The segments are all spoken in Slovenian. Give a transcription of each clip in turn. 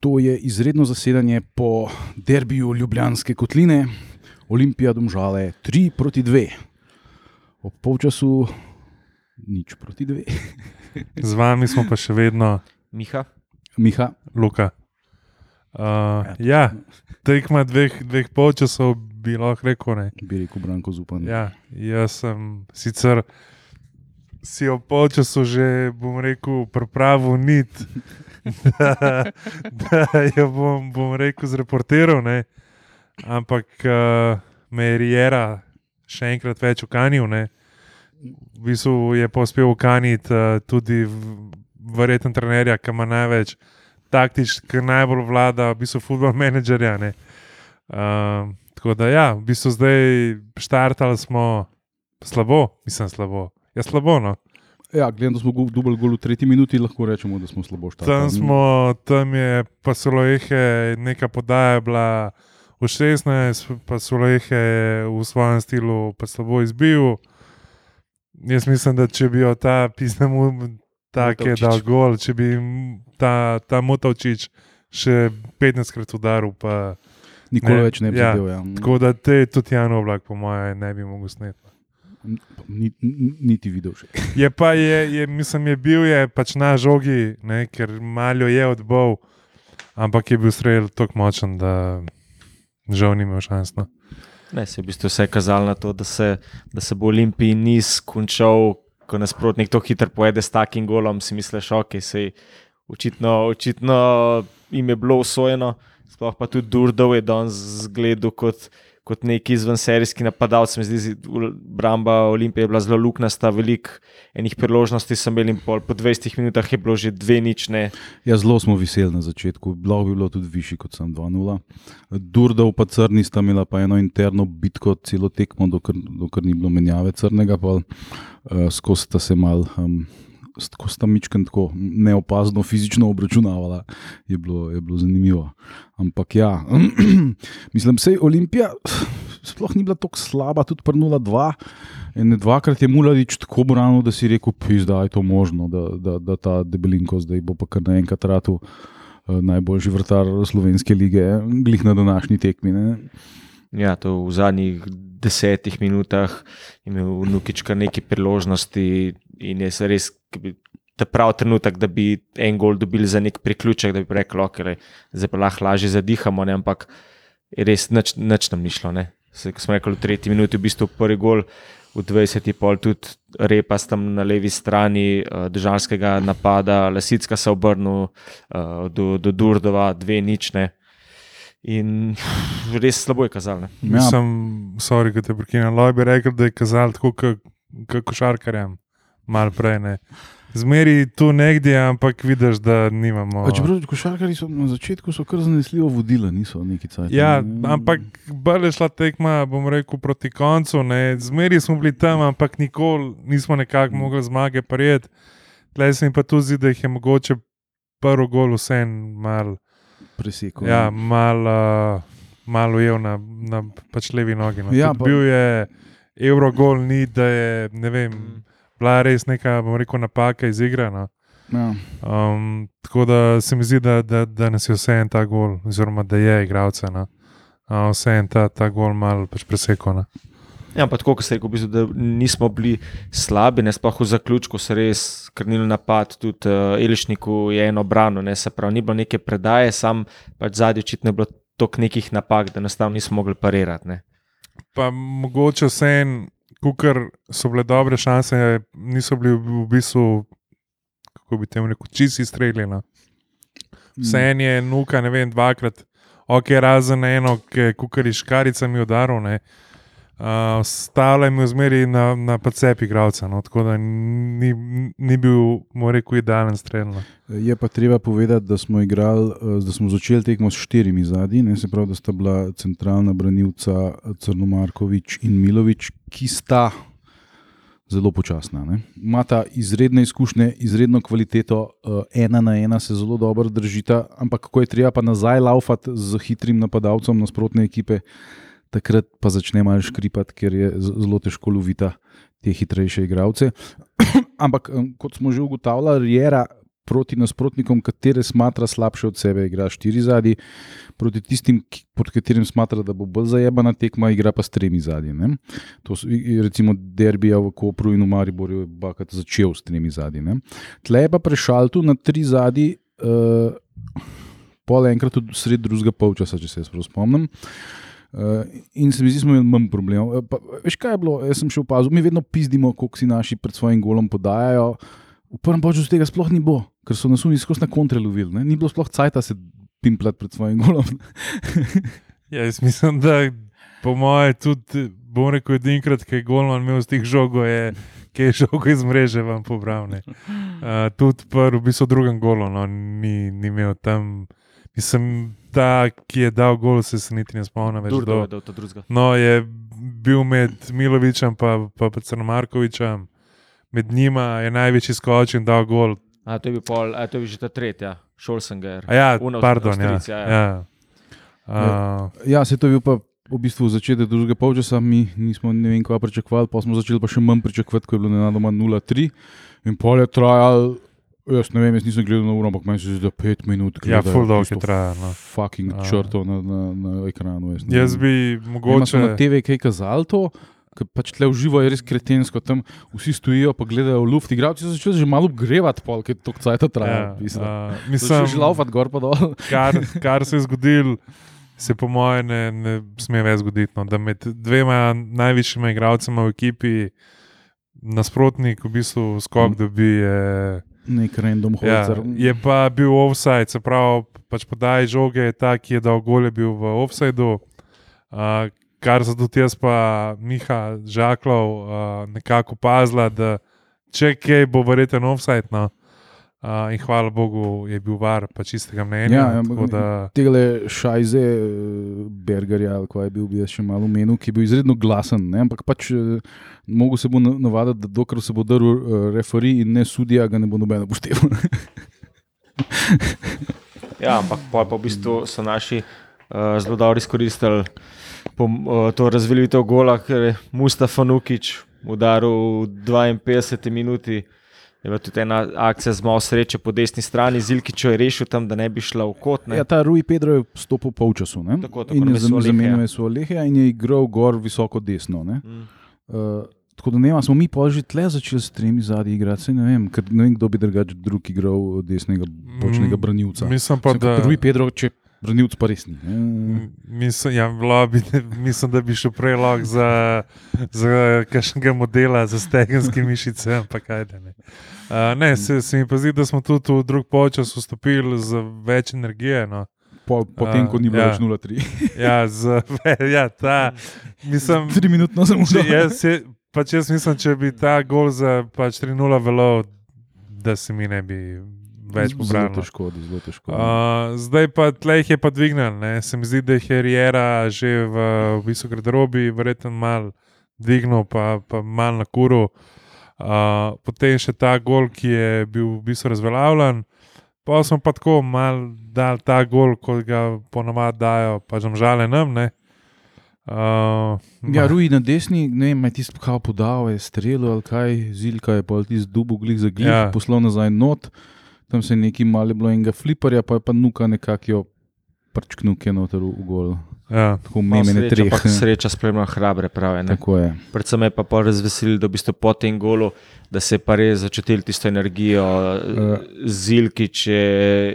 To je izredno zasedanje po derbiju Ljubljanske kotline, Olimpija domžale 3 proti 2. Ob polčasu nič proti 2. Z vami smo pa še vedno, Miha, Miha, Luka. Uh, ja, tekma dveh, dveh polčasov bi lahko rekel. Ne. bi rekel Branko Zupan. Ja, jaz sem sicer si ob polčasu že, bom rekel, pripravil nit, da, da jo bom, bom rekel, zreportiral, ne. ampak uh, me je Rijera še enkrat več ukanil. Ne. V bistvu je pa uspel ukaniti uh, tudi verjeten trenerja, ki ima največ taktičnih, ki najbolj vlada, v bistvu futbol menedžerja. ne. Um, tako da, ja, v bistvu zdaj štartali smo slabo, mislim slabo. Ja, slabo. No. Ja, gledam, da smo dubli gol v tretji minuti, lahko rečemo, da smo slabo štartali. Tam, smo, tam je pa Soloehe, neka podaja je bila v 16, pa Soloehe je v svojem stilu pa slabo izbil. Jaz mislim, da če bi jo ta pisem tako Motovčič. dal gol, če bi ta, ta Motovčič še 15 krat udaril, pa Nikoli Ne, več ne bi ja, zadel. Ja. Tako da te tudi Jan Oblak, po mojem, ne bi mogel sneti. Ni, ni, niti videl še. Je pa, je, je, mislim, je bil je pač na žogi, ne, ker malo je odbol, ampak je bil strelj tako močen, da žal ni imel šans. No. ne, se je v bistvu vse kazalo na to, da se, da se bo Olimpij niz končal, ko nasprotnik to hitro pojede s takim golom, si misliš, ok, se očitno, očitno jim je bilo usvojeno, sploh pa tudi Durdov je danes zgledal kot. Kot neki izvenserijski napadalec, se mi zdi, bramba Olimpije je bila zelo luknasta, veliko enih priložnosti sem imel, in pol, po 20 minutah je bilo že dve nične. Ja, zelo smo veseli na začetku, lahko bi bilo tudi višji kot sem 2-0. Durdov pa crni sta imela pa eno interno bitko celo tekmo, dokler, dokler ni bilo menjave crnega, pa uh, skozi sta se mal. Um, Ko sta mičken tako neopazno fizično obračunavala, je bilo, je bilo zanimivo. Ampak ja, mislim, da je Olimpija sploh ni bila tako slaba, tudi pri 0-2. In dvakrat je Mularič tako branil, da si rekel, da je to možno, da, da, da ta debelinko zdaj bo pa kar naenkrat ratu uh, najboljši vrtar slovenske lige, glih na današnji tekmi. Ne? Ja, to v zadnjih desetih minutah je imel Nukič kar nekaj priložnosti in je se res ke bi- ta prav trenutek, da bi en gol dobili za nek priključek, da bi rekli, okay, zdaj pa lahko lažje zadihamo, ne? ampak je res nič, nič nam ni šlo. ne. Se, ko smo rekli v tretji minuti, v bistvu prvi gol, v 20. pol tudi repa tam na levi strani uh, državskega napada, Lesicka se obrnil uh, do, do Durdova, dve nične. In res slabo je kazalo. ne. Ja. Mislim, sorry, da te prekinem. Loj bi rekel, da je kazal tako, kot košarkarjem, malo prej. Ne. Zmeri tu negdje, ampak vidiš, da nimamo. A Čeprav košarkari so na začetku so kar zanesljivo vodili, niso neki cajt. Ja, ampak bolj je šla tekma, bom rekel, proti koncu. ne. Zmeri smo bili tam, ampak nikoli nismo nekako mogli zmage prijeti. Tleh se mi pa tu zdi, da jih je mogoče prvi gol vsem mal, presekal. ja, mal, uh, mal ujel na, na pač levi nogi. No. Ja, Tudi pa- Bil je Eurogol, ni da je, ne vem, bila res neka, bom rekel, napaka iz igre. No. Ja. Um, tako da se mi zdi, da, da, da nas je vse en ta gol, oziroma da je igralce. No. Uh, vse en ta, ta gol malo pač presekal. No. Ja, pa tako, kot ste rekel, v bistvu, da nismo bili slabi, ne sploh v zaključku se res krnil napad, tudi uh, Elišniku je eno brano, ne se pravi, ni bilo neke predaje, sam pač zadnji očitno je bilo toliko nekih napak, da enostavno nismo mogli parirati. Ne. Pa mogoče vse en, kukar so bile dobre šanse, niso bili v bistvu, kako bi temu rekel, čisti streljeni. Vse en je nuka, ne vem, dvakrat, ok, razen eno, ki je kukar iz škaricami udaril. ne. Uh, Stala je zmeri na, na pacep igralca, no, tako da ni, ni bil, mora rekel, idealen strelj. No. Je pa treba povedati, da smo, igrali, eh, da smo začeli tekmo s štirimi zadnji, ne se pravi, da sta bila centralna branilca Crnomarkovič in Milovič, ki sta zelo počasna. ne. Imata izredne izkušnje, izredno kvaliteto, eh, ena na ena se zelo dobro držita, ampak ko je treba pa nazaj laufati z hitrim napadalcem nasprotne ekipe, takrat pa začne malo škripati, ker je zelo težko lovita te hitrejše igralce. ampak kot smo že ugotavljali, Riera proti nasprotnikom, katere smatra slabše od sebe, igra štiri zadnji, proti tistim, ki, proti katerim smatra, da bo bolj zajebana tekma, igra pa s tremi zadnji. To so recimo derbija v Kopru in v Mariboru, je Bakat začel s tremi zadnji. Tle je pa prešal tu na tri zadnji. Uh, Pol enkrat tudi sred drugega polčasa, če se jaz spomnim. Uh, in se mi zdi, da smo imeli manj problemov. Eh, veš, kaj je bilo? Jaz sem še opazil, mi vedno pizdimo, koliko si naši pred svojim golom podajajo. V prvem času tega sploh ni bilo, ker so nas oni skozi na kontre lovili. ne. Ni bilo sploh cajt, da se pimpljati pred svojim golom. Ja, jaz mislim, da po mojem tudi, bom rekel, edinkrat, ki je Golman imel z teh žogo, je, ki je žogo iz mreže vam pobral. Uh, tudi prvi, v bistvu drugem golu, no, ni, ni imel tam. Mislim, ta, ki je dal gol, se, se niti ne spomnim več. Kdo. je dal to drugega. No, je bil med Milovičem in pa, pa, pa Crnomarkovičem, med njima je največji skoč in dal gol. A to je bil pol, a to je bil že ta tretja, Šolsenger. A ja, Una pardon, ja. Avstrijci, ja, ja. ja. Uh, ja, se to je bil pa v bistvu začetek drugega polčasa, mi nismo ne vem, kaj pričakovali, pa smo začeli pa še manj pričakovati, ko je bilo nenadoma 0-3 in pol je trajal. Jaz ne vem, jaz nisem gledal na uro, ampak meni se zdi, da pet minut. ja, gledajo full dog je trajal. No. Fucking A. črto na, na, na ekranu. Jaz, Jaz bi Mogoče mogoče. na TV kaj kazali to, ker pač tle uživo je res kretensko, tam vsi stojijo pa gledajo v luft. Igravci so začeli že malo grevati, pol, ker to cajt traja. Ja, uh, Mislim, že laufati gor pa dol. kar, kar se je zgodilo, se po mojem ne, ne sme več zgoditi. No, da med dvema najvišjima igralcema v ekipi nasprotnik v bistvu skok Mm. dobi. Je, Nek random ja, holzer. je pa bil offside, se pravi, pač podaj žoge je ta, ki je dal gole, bil v offsideu. Uh, kar so tudi jaz, pa Miha Žaklov, uh, nekako pazila, da če kaj bo verjeten offside. No, Uh, in hvala Bogu je bil var, pa čistega mnenja. Ja, ja, tako da, Tele šajze, eh, Bergerja, ali kaj je bil, bi jaz še malo omenil, ki je bil izredno glasen. Ne? Ampak pač eh, mogo se bo na- navaditi, da dokler se bo drl uh, referi in ne sudija, ga ne bo noben upošteval. Ja, ampak pol pa v bistvu so naši uh, zelo dobro izkoristili pom, uh, to razveljavitev gola, ker je Mustafa Nukič udaril v 52 minuti. Je bila tudi ena akcija z malo sreče po desni strani, Zilkič jo je rešil tam, da ne bi šla v kot. Ne? Ja, ta Rui Pedro je stopil polčasu ne? Tako, tako, in je zamenjal svoj lehe in je igral gor visoko desno. Ne? Mm. Uh, tako da ne vem, smo mi pa že tle začeli s tremi zadnji igrati. Ne vem, ker ne vem, kdo bi drugač drug igral desnega bočnega Mm, branilca. Mislim pa, Sem da. Rui Pedro, če branilc pa res ni. ne. M- Mislim, ja, lobi, mislim, da bi šel prej lahko za, za kakšnega modela, za stegenske mišice. Ampak kaj da ne. Uh, ne, se, se mi pa zdi, da smo tudi v drug polčas vstopili z več energije. No. Po, potem, ko ni bilo Ja. več 0-3. Ja, z, ja, ta. Mislim, Tri minutno sem užal. jaz, je, pač jaz mislim, če bi ta gol za pač 3-0 velo, da se mi ne bi več Zelo pobralo. težko, zelo težko. Uh, zdaj pa tle jih je pa dvignil. Ne? Se mi zdi, da je Riera že v, v bistvu garderobi, verjetno mal dvignil, pa, pa mal na kuru. Uh, potem še ta gol, ki je bil v bistvu razveljavljen. Pa smo pa tako mal dal ta gol, kot ga ponovadi dajo, pa že žale nam. Ne? Uh, Ja, Rui na desni, ne vem, je tisto, kaj podal, je strelil ali kaj, zilka je pa tisti dubu glih za glih, Ja. poslal nazaj not, tam se je neki mali bilo enega fliparja, pa je pa nuka nekako jo prčknil, ki je noter v gol. ja. Tako Malo memene sreča, treh. ampak ne. Sreča spremlja hrabre prave. Ne? Tako je. Predvsem me pa pol razveselilo, da v bistvu po tem golu, da se je pa res začutil tisto energijo. Uh. Zilkič je,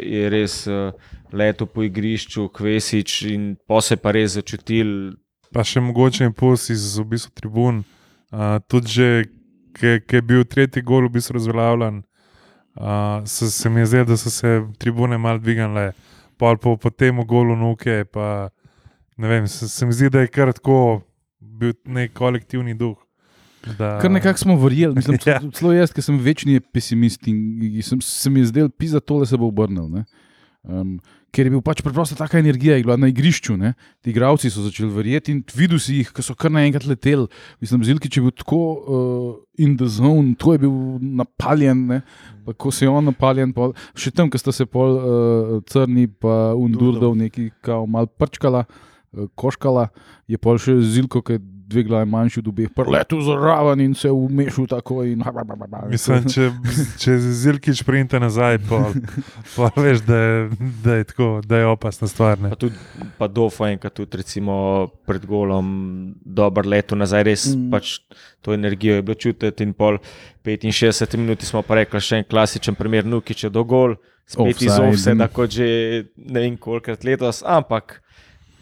je res uh, letel po igrišču, Kvesič in pa se je pa res začutil. pa še mogoče impuls iz v bistvu, tribun. Uh, tudi, že, ki je bil tretji gol, v bistvu razveljavljen, uh, se, se mi je zdelo, da so se tribune mal dvignile, pol po, po tem golu nuke. Pa, ne vem, se, se mi zdi, da je kar tako bil nek kolektivni duh. Da, Kar nekako smo verjeli, mislim, Ja. celo jaz, ki sem večni pesimist in sem, se mi je zdel, pisa tole se bo obrnil. ne. Um, ker je bil pač preprosto taka energija, je bila na igrišču. Ne? Ti igravci so začeli verjeti in videl si jih, ki so kar naenkrat leteli. Mislim, Zilkič je bil tako uh, in the zone, to je bil napaljen. Ne? Pa ko se je on napaljen, pol, še tam, ko sta se pol uh, crni, pa undurdov neki kao mal prčkala, uh, koškala, je pol še zilko, ki je dve glavi manjši od obeh, preletu zraven in se umešal tako. In... Mislim, če, če zilkič printe nazaj, pa, pa veš, da je, da je tako, da je opasna stvar. Ne? Pa tudi pa Dofo enkrat tudi recimo pred golom dober leto nazaj, res Mm. pač to energijo je bilo čutiti in pol 65 minut smo pa rekli še en klasičen primer, Nukič je do gol, spet iz Offside. offseda, kot že ne vem kolikrat letos, ampak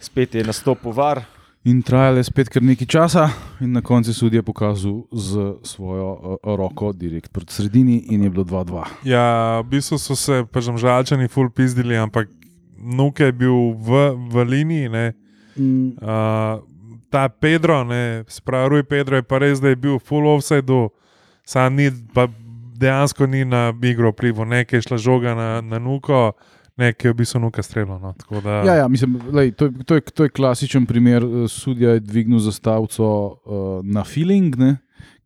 spet je nastopil var. In trajalo je spet kar nekaj časa, in na koncu je sudija pokazal z svojo uh, roko direkt proti sredini, in je bilo 2-2. Ja, v bistvu so se pač žalčani full pizdili, ampak Nuke je bil v, v liniji. Ne? Mm. Uh, ta Pedro, ne, spravuj Pedro, je pa res, da je bil full offside, sam ni, pa dejansko ni na igro vplival, nekaj je šla žoga na, na nuko, nekaj je v bistvu nuka strelo. No, da, Ja, ja, mislim, lej, to, je, to, je, to je klasičen primer. eh, Sudija je dvignil zastavico uh, na feeling, ne?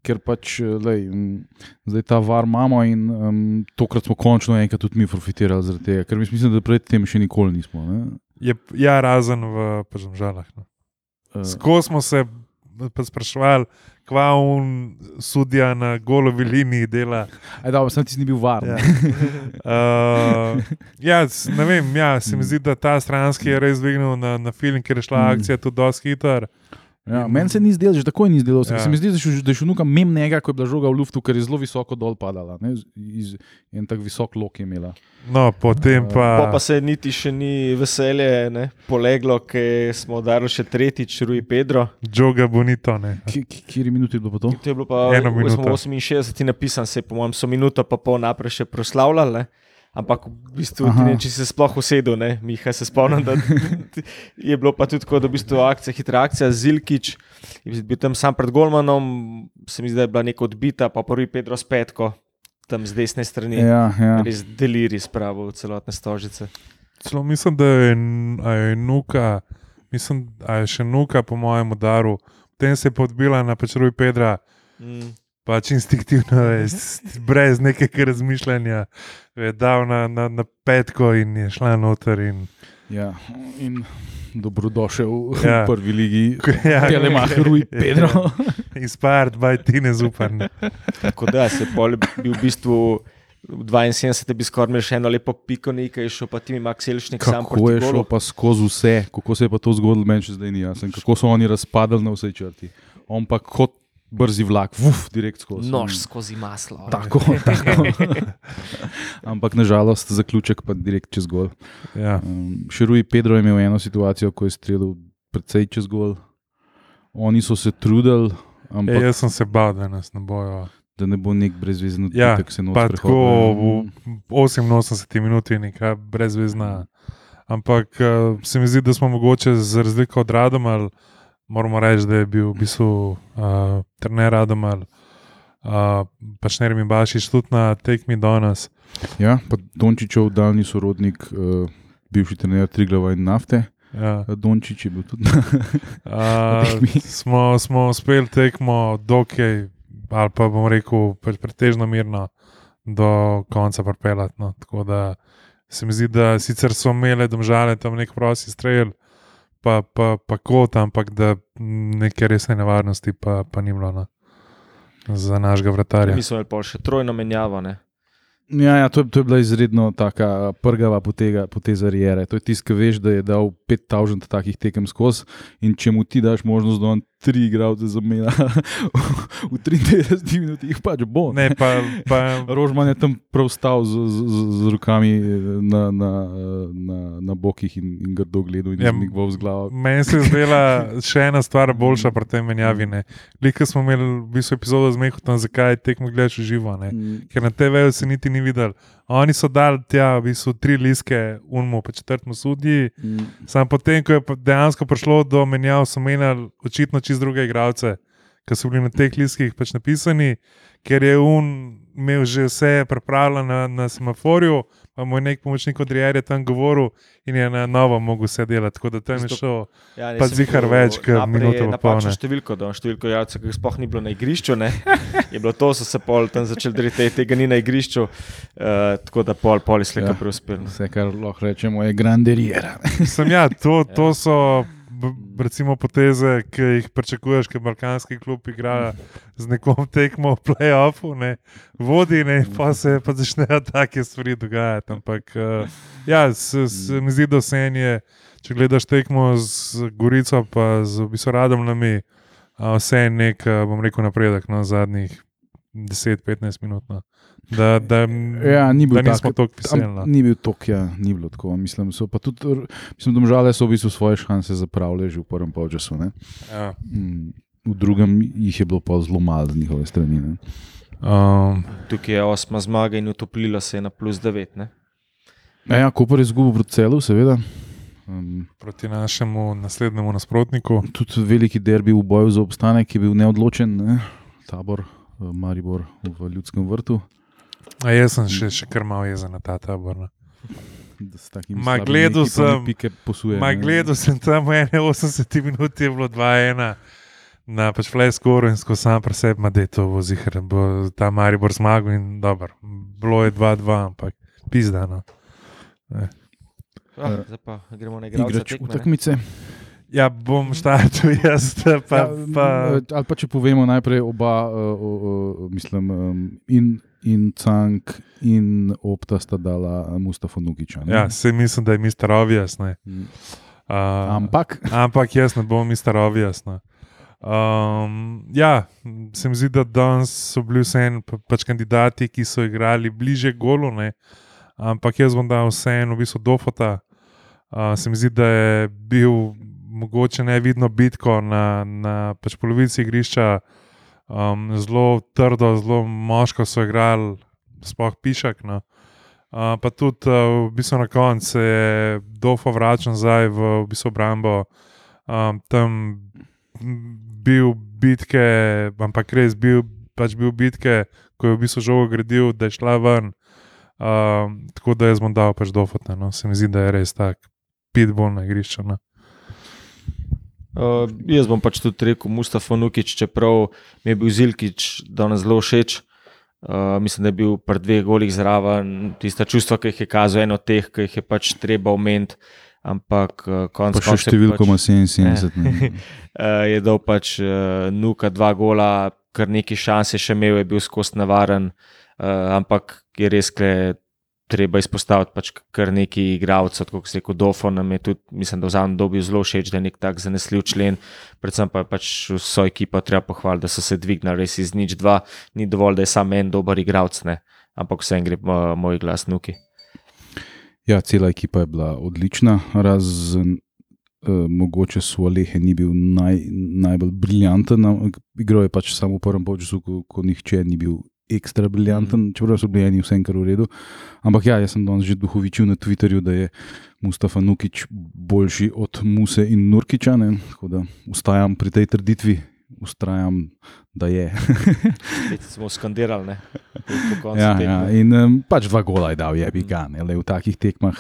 ker pač eh, lej, zdaj ta var imamo in um, tokrat smo končno enkrat tudi mi profitirali zaradi tega, ker mislim, da predtem še nikoli nismo. ne. je, ja, razen v pač žalah. No. Eh, Skozi smo se pa sprašvali, kva un sudija na golovi liniji dela. Aj, dobro, sem ti ni bil var. Ja. Uh, ja, ne vem, ja, se mi zdi, da ta stranski je res dvignil na, na film, ker je šla Mm. akcija tudi dosti hiter. Ja, Meni se ni zdelo, že tako ni zdelo. Ja. Ja. Se mi zdi, da je šel- nuka mem njega, ko je bila žoga v luftu, ker je zelo visoko dol padala. Ne? Iz, en tak visok lok je imela. No, potem pa. Pa, pa se niti še ni veselje ne, poleglo, ker smo udarili še tretjič, Rui Pedro. Joga Bonito. Ne. Kjer minuti je bilo to? To je bilo pa Eno minuto. 68 napisan, se je, po mojem, so minuto pa pol naprej še proslavljali. Ampak v bistvu, Aha. ti ne, če se sploh usedel, ne, Miha se spomnim, da je bilo pa tudi tako, da v bistvu akcija, hitra akcija, Zilkič je bil tam sam pred Golmanom, se mi zdi, da je bila neka odbita, pa prvi Pedro s petko, tam z desne strani. Ja, ja. Res deliri spravo v celotne stožice. Celo mislim, da je, je nuka, mislim, da je še nuka po mojem udaru. Potem se je podbila na pečeruj Pedra, Mm. Pač instinktivno, je, s- brez nekega razmišljanja, je dal na, na, na petko in je šla noter. In, ja. In dobrodošel v Ja. prvi ligi. ja, Telemacher, Rui Pedro. Inspired by Tine Zupan. Tako da se je pol bil v bistvu. V 72 bi skoraj imel še eno lepo piko, nekaj je šel, pa ti Max Elšnik sam Kako proti je šlo pa skozi vse, kako se je pa to zgodilo, meni še zdaj ni jasno. Kako so oni razpadali na vsej črti. On pa kot brzi vlak, vuf, direkt skozi. Nož skozi maslo. Tako, tako. Ampak nažalost, zaključek pa direkt čez gol. Ja. Um, Širuji Pedro je imel eno situacijo, ko je streljal precej čez gol. Oni so se trudili, E, ampak jaz sem se bal, da nas ne bojo. da ne bo nek brezvezen Ja, odbitek se prehodil. tako v 88 minuti je neka brezvezna. Ampak uh, se mi zdi, da smo mogoče za razliko od Radomal, moramo reči, da je bil v bistvu uh, trener Radomal, uh, pač ne remi Bašič tudi na tekmi danes. Ja, pa Dončičev daljni sorodnik, uh, bivši trener Triglava in nafte. Ja. Dončič je bil tudi na Uh, tekmi. smo, smo uspeli tekmo dokaj, ali pa bom rekel, pre- pretežno mirno do konca pripeljati. No. Tako da se mi zdi, da sicer so imeli domžale tam nek prosti strelj, pa, pa, pa kot, ampak da neke resne nevarnosti pa, pa ni bilo no. za našega vratarja. Mi smo imeli pol še trojno menjavo. Ne? Ja, ja to, je- to je bila izredno taka prgava potega, poteza Rijere. To je tisti, ki veš, da je dal 5000 takih tekem skozi in če mu ti daš možnost, da on tri igralce zamenja v 93 minutah, pač bo. Ne, pa, pa, Rožman je tam prav stal z, z, z, z rokami na, na, na, na bokih in, in grdo gledal in Ja, zmigval z glavo. Meni se je zdela še ena stvar boljša pri tem menjavi. Lika smo imeli v bistvu epizodo z Mehutom, zakaj tekmo gledaš živo. Ne? ker na TV-ju se niti ni videl. Oni so dali tja v bistvu tri liske, unmo, pa četrtmu sudji. Sam potem, ko je dejansko prišlo do menjav, so menjali očitno čist druge igralce, ki so bili na teh liskih pač napisani, ker je un imel že vse pripravljeno na, na semaforju, pa mu je nek pomočnik od Rijerja tam govoril in je na novo mogel vse delati. Tako da tam je šlo. Ja, Pa zihar več, kot minuto pa pol, Napačno ne. številko, da številko javcev, ki jih sploh ni bilo na igrišču. Ne? Je bilo to, so se pol tam začeli dreti, tega ni na igrišču, uh, tako da pol, pol je slika Ja. ja. preuspel. Vse, kar lahko rečemo, je grande Rijera. Sem ja, to, to so. Recimo poteze, ki jih pričakuješ, ker balkanski klub igra z nekom tekmo v playoffu, ne, vodi ne, pa se pa začnejo take stvari dogajati. Ampak uh, ja, se, se mi zdi, da vse je, če gledaš tekmo z Gorico, pa z v bistvu Radomljami, uh, vse je nek, uh, bom rekel, napredek na no, zadnjih 10-15 minut. No. Da, da, Ja, ni bil da nismo tak- tako. Am, No. ni bil tok, ja, ni bilo tako. Mislim, so pa tudi, mislim, domžale so v bistvu svoje šanse zapravile že v prvem polčasu. ne. Ja. Mm, V drugem jih je bilo pa zelo malo z njihove strani. Ne. Um, Tukaj je osma zmaga in utoplila se je na plus 9. Ne? Ja, ja, Koper je izgubil proti celu, seveda. Um, proti našemu naslednjemu nasprotniku. tudi veliki derbi v boju za obstanek je bil neodločen, ne. tabor, eh, Maribor v ljudskem vrtu. A jaz sem še, še kar malo jezen na ta tabor. No. Ma, gledal sem- posuje, Ma, gledal sem tam 81 minut, je bilo 2-1 na pač flashcore in skozi sam pri sebi, ma, da je to vozihar, bo ta Maribor zmagal in dobro. Bilo je 2-2, ampak pizdano. Ah, zdaj pa gremo na igralca Igrač tekme, ne? Ja, bom štartil jaz, pa, Ja, pa, m, ali pa če povemo najprej oba, uh, uh, mislim, um, in, in Cank in Opta sta dala uh, Mustafa Nukiča. ne. ja, se mislim, da je Mr. Obvious. ne. Mm. Uh, Ampak Ampak jaz ne bom. Obvious. No. Um, ja, se mi zdi, da danes so bili vseeno pa, pač kandidati, ki so igrali bliže golu, ne. ampak jaz bom dal vseeno v bistvu Dofota. Uh, se mi zdi, da je bil mogoče nevidno bitko na, na pač polovici igrišča, um, zelo trdo, zelo moško so igrali, sploh pišak. No. Uh, pa tudi uh, v bistvu na koncu se je Dofo vračal nazaj v, v bistvu obrambo, um, tam bil bitke, ampak res bil, pač bil bitke, ko je v bistvu žogo gradil, da je šla ven. Um, tako da jaz bom dal pač Dofota, no. se mi zdi, da je res tak pitbull na igrišču. No. Uh, jaz bom pač tudi rekel Mustafa Nukič, čeprav mi je bil Zilkič danes zelo všeč. Uh, mislim, da je bil pri dveh golih zraven, tista čustva, ki jih je kazal, eno teh, ki jih je pač treba omeniti. Ampak uh, konec pa še koncev številko ima pač, 77. ne. uh, je dal pač uh, Nuka dva gola, kar neki šanse še imel, je bil skozi navaren. Uh, ampak je res, je treba izpostaviti pač kar nekaj igralcev, kot se je rekel, Dofo nam je tudi, mislim, da v zadnjem dobi zelo všeč, da je nek tak zanesljiv člen. Predvsem pa je pač vso ekipo treba pohvaliti, da so se dvignili res iz nič dva, ni dovolj, da je samo en dober igralec, ne. ampak vsem gre uh, moj glas Nuki. Ja, cela ekipa je bila odlična, razen uh, mogoče Sualehe ni bil naj, najbolj briljanten. Igral je pač samo v prvem polčasu, ko, ko nihče ni bil ekstra briljanten, mm. čeprav so bili eni vsem kar v redu. Ampak ja, jaz sem danes že duhovičil na Twitterju, da je Mustafa Nukič boljši od Muse in Nurkiča, ne? tako da ustajam pri tej trditvi. Ustrajam, da je. Smo skandirali, ne. Ja, ja, in um, pač dva gola je dal, je bi ga. V takih tekmah,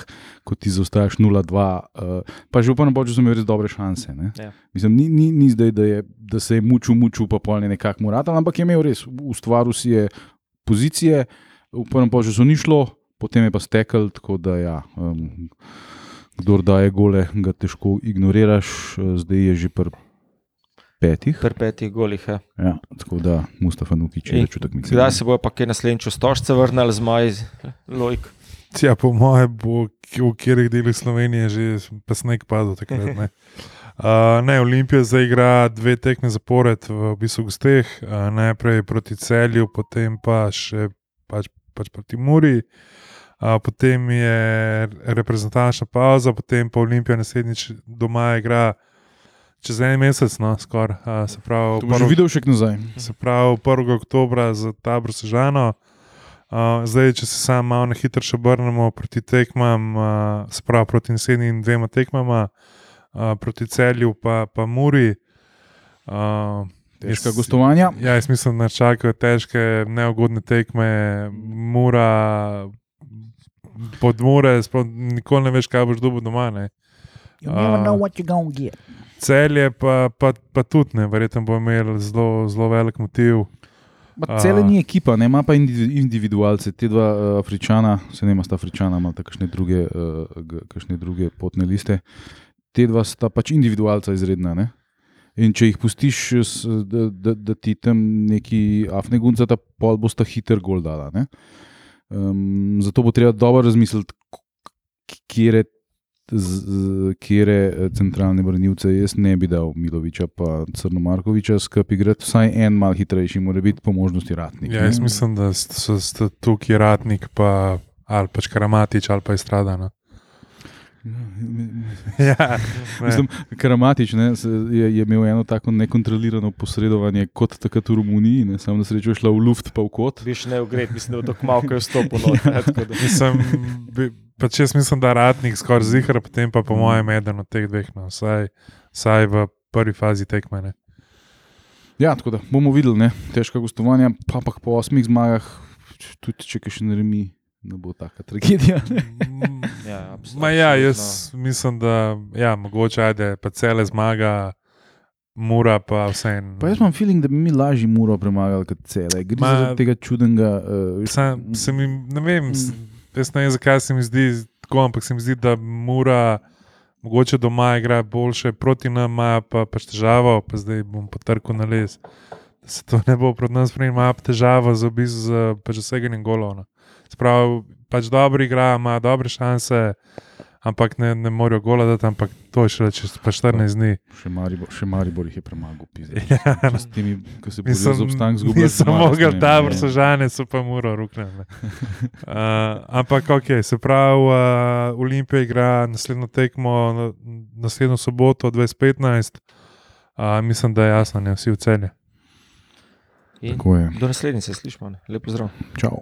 kot ti zaostajaš 0-2, uh, pa že v prvem boju sem imel res dobre šanse. ne. Ja. Mislim, ni, ni, ni zdaj, da, je, da se je mučil, mučil, pa polni nekako moratal, ampak je imel res, ustvaril si je pozicije, v prvem so ni šlo, potem je pa stekel, tako da ja. Um, Kdor daje gole, ga težko ignoriraš, eh, zdaj je že pri petih. Pri petih golih. Ja. Ja, tako da Mustafa Nukič je In začutek mi. Kdaj se bojo pa kaj naslednjič v stožce vrnili z moj lojk? Ja, po mojem, bo v katerih delih Slovenije že pesnik padel takrat. Ne, uh, ne Olimpija zdaj igra dve tekme zapored v, bistvu gosteh, uh, najprej proti celju, potem pa še pač, pač proti Muri. Uh, potem je reprezentančna pauza, potem pa Olimpija naslednjič doma igra čez en mesec, no, skoraj. Uh, se pravi, To že videl še nazaj. se pravi 1. oktober za tabor Sežano. Uh, zdaj, če se samo malo na hitro še obrnemo proti tekmam, uh, se pravi proti naslednjim dvema tekmama, uh, proti celju pa, pa Muri. Uh, Težka jaz- gostovanja. Ja, jaz mislim, da nas čakajo težke, neugodne tekme, mura, pod mure, sploh nikoli ne veš, kaj boš dobil doma. Ne. You never Uh, know what you're gonna get. Celje pa, pa, pa tudi ne, verjetno bo imel zelo, zelo velik motiv. Cele ni ekipa, ne ima pa indivi- individualce. Te dva uh, Afričana, se ne ima sta Afričana, ima kakšne druge, uh, kakšne druge potne liste. te dva sta pač individualca izredna. Ne? In če jih pustiš, s- da, da, da ti tam neki afne gunca, ta pol bosta hiter gol dala. ne. Um, zato bo treba dobro razmisliti, kje kje centralne branilce. Jaz ne bi dal Miloviča pa Crnomarkoviča skupaj igrati, vsaj en mal hitrejši, mora biti po možnosti ratnik. Ja, jaz mislim, da so tukaj ratnik, pa, ali pač Karamatič, ali pa Istradano. Ja, ne. Mislim, Karamatič ne, je, je imel eno tako nekontrolirano posredovanje, kot takrat v Romuniji, ne, samo na srečo je šla v luft, pa v kot. Biš ne ugred, mislim, da bo tako malo, ko je tako da- Mislim, bi, pač jaz mislim, da ratnik skoraj zihar, potem pa po mojem eden od teh dveh, no, vsaj, vsaj v prvi fazi tekme. Ne. Ja, tako da bomo videli, ne, težka gostovanja, pa ampak po osmih zmagah, tudi če še ne remi, ne bo taka tragedija. Ne. Mm, Ja, absolutno, Ma ja, jaz mislim, da ja, mogoče ajde, pa cele zmaga, mura pa vse. Pa jaz imam feeling, da bi mi lažje muro premagali kot cele. Gre Ma- za tega čudnega. Uh, Sam, se mi, ne vem, s- jaz ne vem, zakaj se mi zdi tako, ampak se mi zdi, da mura. Mogoče doma igra boljše proti nam, ima pa pač težavo, pa zdaj bom potrkal na les. Da se to ne bo proti nas sprejel, ima težavo z obisk z pač doseganjem golov. no. Sprav, pač dobro igra, ima dobre šanse, ampak ne, ne morejo gola dati, ampak to je šele čez pa 14 dni. še, Maribor, še Maribor jih je premagal. pizda. Ja, s temi, ki se za Mislim, obstanek, zgubljajo. nisem mogel ta vrsožane, so pa muro rukne. Uh, ampak ok, se pravi, uh, Olimpija igra naslednjo tekmo, na- naslednjo soboto 2015. Uh, mislim, da je jasno, ne vsi v celju. Do naslednjice, slišmo. ne. Lep pozdrav. Čau.